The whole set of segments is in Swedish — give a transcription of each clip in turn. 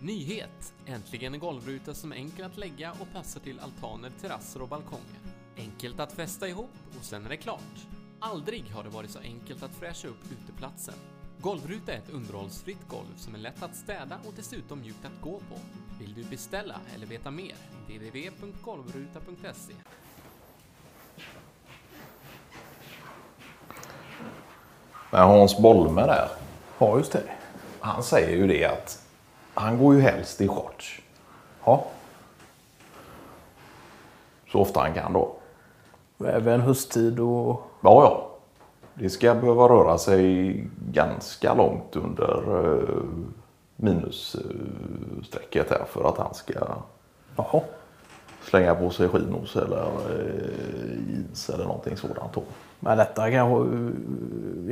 Nyhet! Äntligen en golvruta som är enkel att lägga och passar till altaner, terrasser och balkonger. Enkelt att fästa ihop och sen är det klart. Aldrig har det varit så enkelt att fräscha upp uteplatsen. Golvruta är ett underhållsfritt golv som är lätt att städa och dessutom mjukt att gå på. Vill du beställa eller veta mer? www.golvruta.se Men Hans Bolme där, Ja, just det. han säger ju det att han går ju helst i shorts. Ja. Så ofta han kan då. Även hösttid och... Ja, ja. Det ska behöva röra sig ganska långt under eh, minusstrecket här för att han ska Jaha. slänga på sig skinos eller eh, jeans eller någonting sådant. Då. Men detta kanske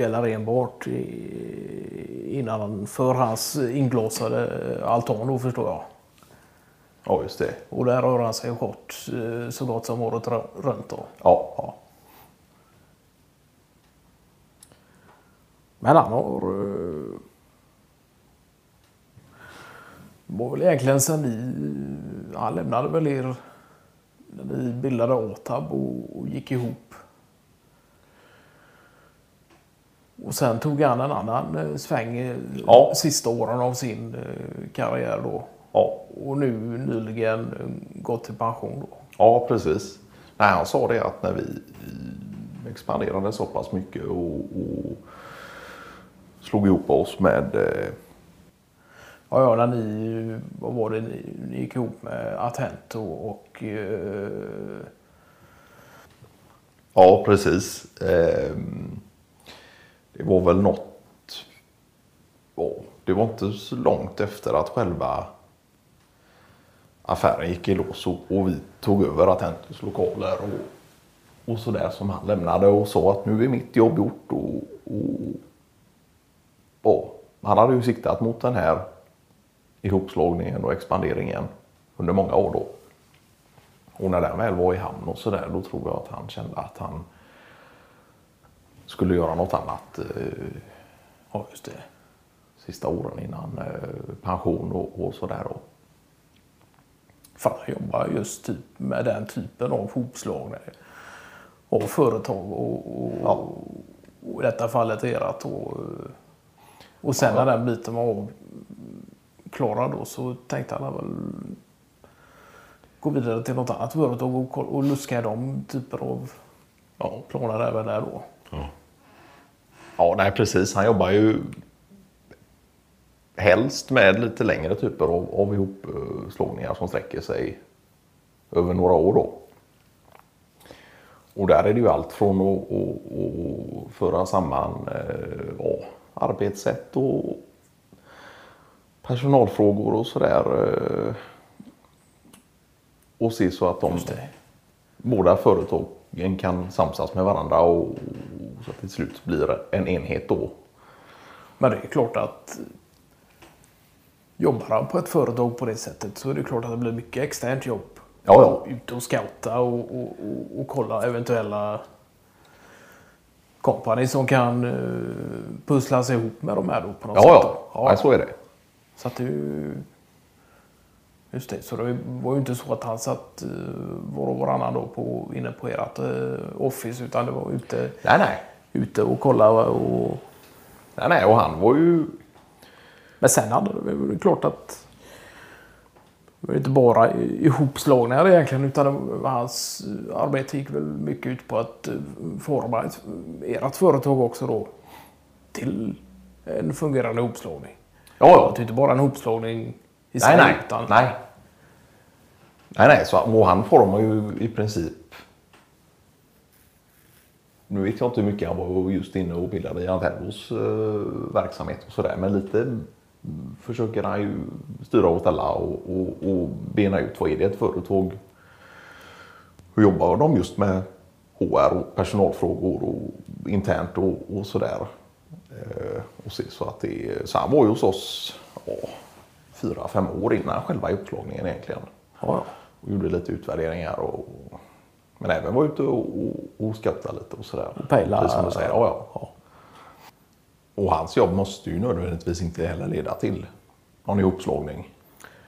gäller enbart i- innan för hans inglasade altan då förstår jag. Ja, just det. Och där rör han sig hårt eh, så gott som året runt då. Ja, ja. Men han har... eh, var väl egentligen sen ni... Han lämnade väl er när ni bildade ATAB och, och gick ihop. Och sen tog han en annan eh, sväng eh, Ja. sista åren av sin eh, karriär då. ja. Och nu nyligen eh, gått till pension då. Ja, precis. Nej, han sa det att när vi eh, expanderade så pass mycket och, och slog ihop oss med... eh, Ja, ja, när ni, vad var det, ni, ni gick ihop med Attento och eh, Ja, precis. Ehm, det var väl något... oh, det var inte så långt efter att själva affären gick i lås och, och vi tog över Attentus lokaler och, och sådär som han lämnade och sa att nu är mitt jobb gjort. Och, och, och han hade ju siktat mot den här ihopslagningen och expanderingen under många år då. Och när den väl var i hamn och sådär då tror jag att han kände att han skulle göra något annat eh, ja, just det. sista åren innan eh, pension och, och sådär. han jobbar just typ med den typen av hopslagning av företag och, och, Ja. och i detta fallet erat. Och, och sen när den biten var avklarad då så tänkte han väl gå vidare till något annat företag och, och luska i de typer av ja, planer även där då. Ja, nej precis. Han jobbar ju helst med lite längre typer av, av ihopslagningar som sträcker sig över några år. Då. Och där är det ju allt från att, att, att föra samman eh, ja, arbetssätt och personalfrågor och sådär. Eh, och se så att de båda företagen kan samsas med varandra och så att det till slut blir en enhet då. Men det är klart att jobbar han på ett företag på det sättet så är det klart att det blir mycket externt jobb. Ja, ja. Ute och scouta och, och, och, och kolla eventuella company som kan uh, pussla sig ihop med de här då på något Ja, sätt. ja. då. Nej, så är det. Så att det. Just det, så det var ju inte så att han satt uh, var och varannan då på, inne på ert uh, office utan det var ute, Nej, nej. Ute och kolla och... Nej, nej. Och han var ju... Men sen hade det väl klart att det var inte bara ihopslagningar egentligen utan det hans arbete gick väl mycket ut på att eh, forma ett, ert företag också då till en fungerande ihopslagning. Ja, Det ja. var inte bara en ihopslagning i Nej, sig nej. utan Nej. Nej, nej. Så, och han formar ju i princip... Nu vet jag inte hur mycket han var just inne och bildade i Antellos eh, verksamhet och sådär. Men lite försöker han ju styra och ställa och, och, och bena ut vad är det ett företag? Hur jobbar de just med HR och personalfrågor och internt och, och sådär. Eh, och se så att det är, så han var ju hos oss ja, fyra, fem år innan själva uppslagningen egentligen. Ja, ja. Och gjorde lite utvärderingar och men även var ute och, och, och scoutade lite och sådär. pejla. Precis som du säger. Ja. Ja. Och hans jobb måste ju nödvändigtvis inte heller leda till någon ihopslagning.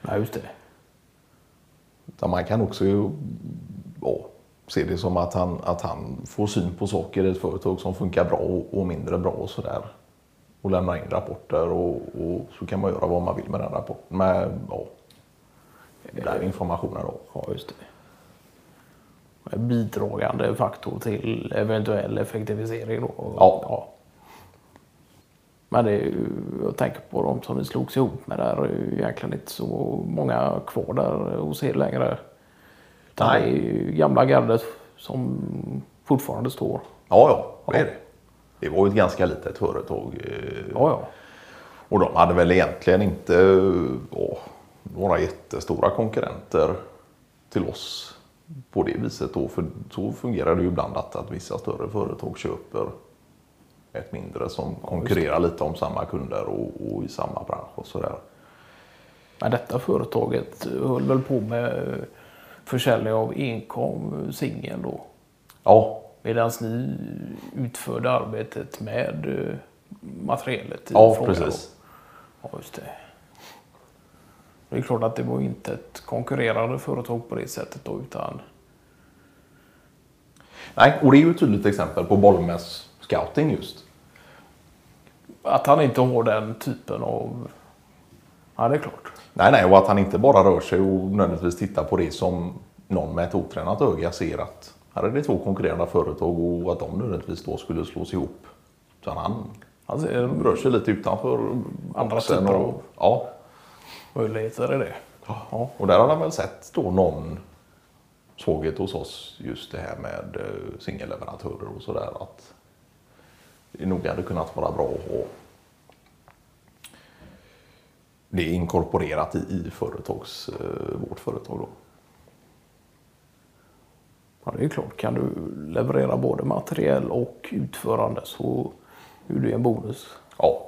Nej, just det. Utan man kan också ja, se det som att han, att han får syn på saker i ett företag som funkar bra och, och mindre bra och sådär. Och lämnar in rapporter och, och, så kan man göra vad man vill med den rapporten. Med ja, den informationen då. Ja, just det. Bidragande faktor till eventuell effektivisering då. Ja. Men det är ju, jag tänker på de som vi slogs ihop med där. Det är ju egentligen inte så många kvar där hos er längre. Nej. det är ju gamla gardet som fortfarande står. Ja, ja, det är det. Det var ju ett ganska litet företag. eh, Ja, ja. Och de hade väl egentligen inte ja, några jättestora konkurrenter till oss på det viset. Då. För så fungerar det ju ibland att, att vissa större företag köper ett mindre som konkurrerar lite om samma kunder och, och i samma bransch och sådär. Men detta företaget höll väl på med försäljning av enkom singel då. Ja, Medan ni utförde arbetet med eh, materialet i ja fråga då. precis. Ja, just det. Det är klart att det var inte ett konkurrerande företag på det sättet då, utan Nej, och det är ju ett tydligt exempel på Bollnäs scouting just. att han inte har den typen av... Ja, det är klart. Nej, nej, och att han inte bara rör sig och nödvändigtvis tittar på det som någon med ett otränat öga ser att här är det två konkurrerande företag och att de nödvändigtvis då skulle slås ihop. Så han Han ser rör sig lite utanför Andra typer och, av- Ja, möjligheter i det. Ja. och där har han väl sett då någon svaghet hos oss just det här med eh, singelleverantörer och sådär att det nog hade kunnat vara bra att ha det inkorporerat i, företags, eh, vårt företag. Då. ja, det är klart. Kan du leverera både materiell och utförande så är det en bonus. Ja,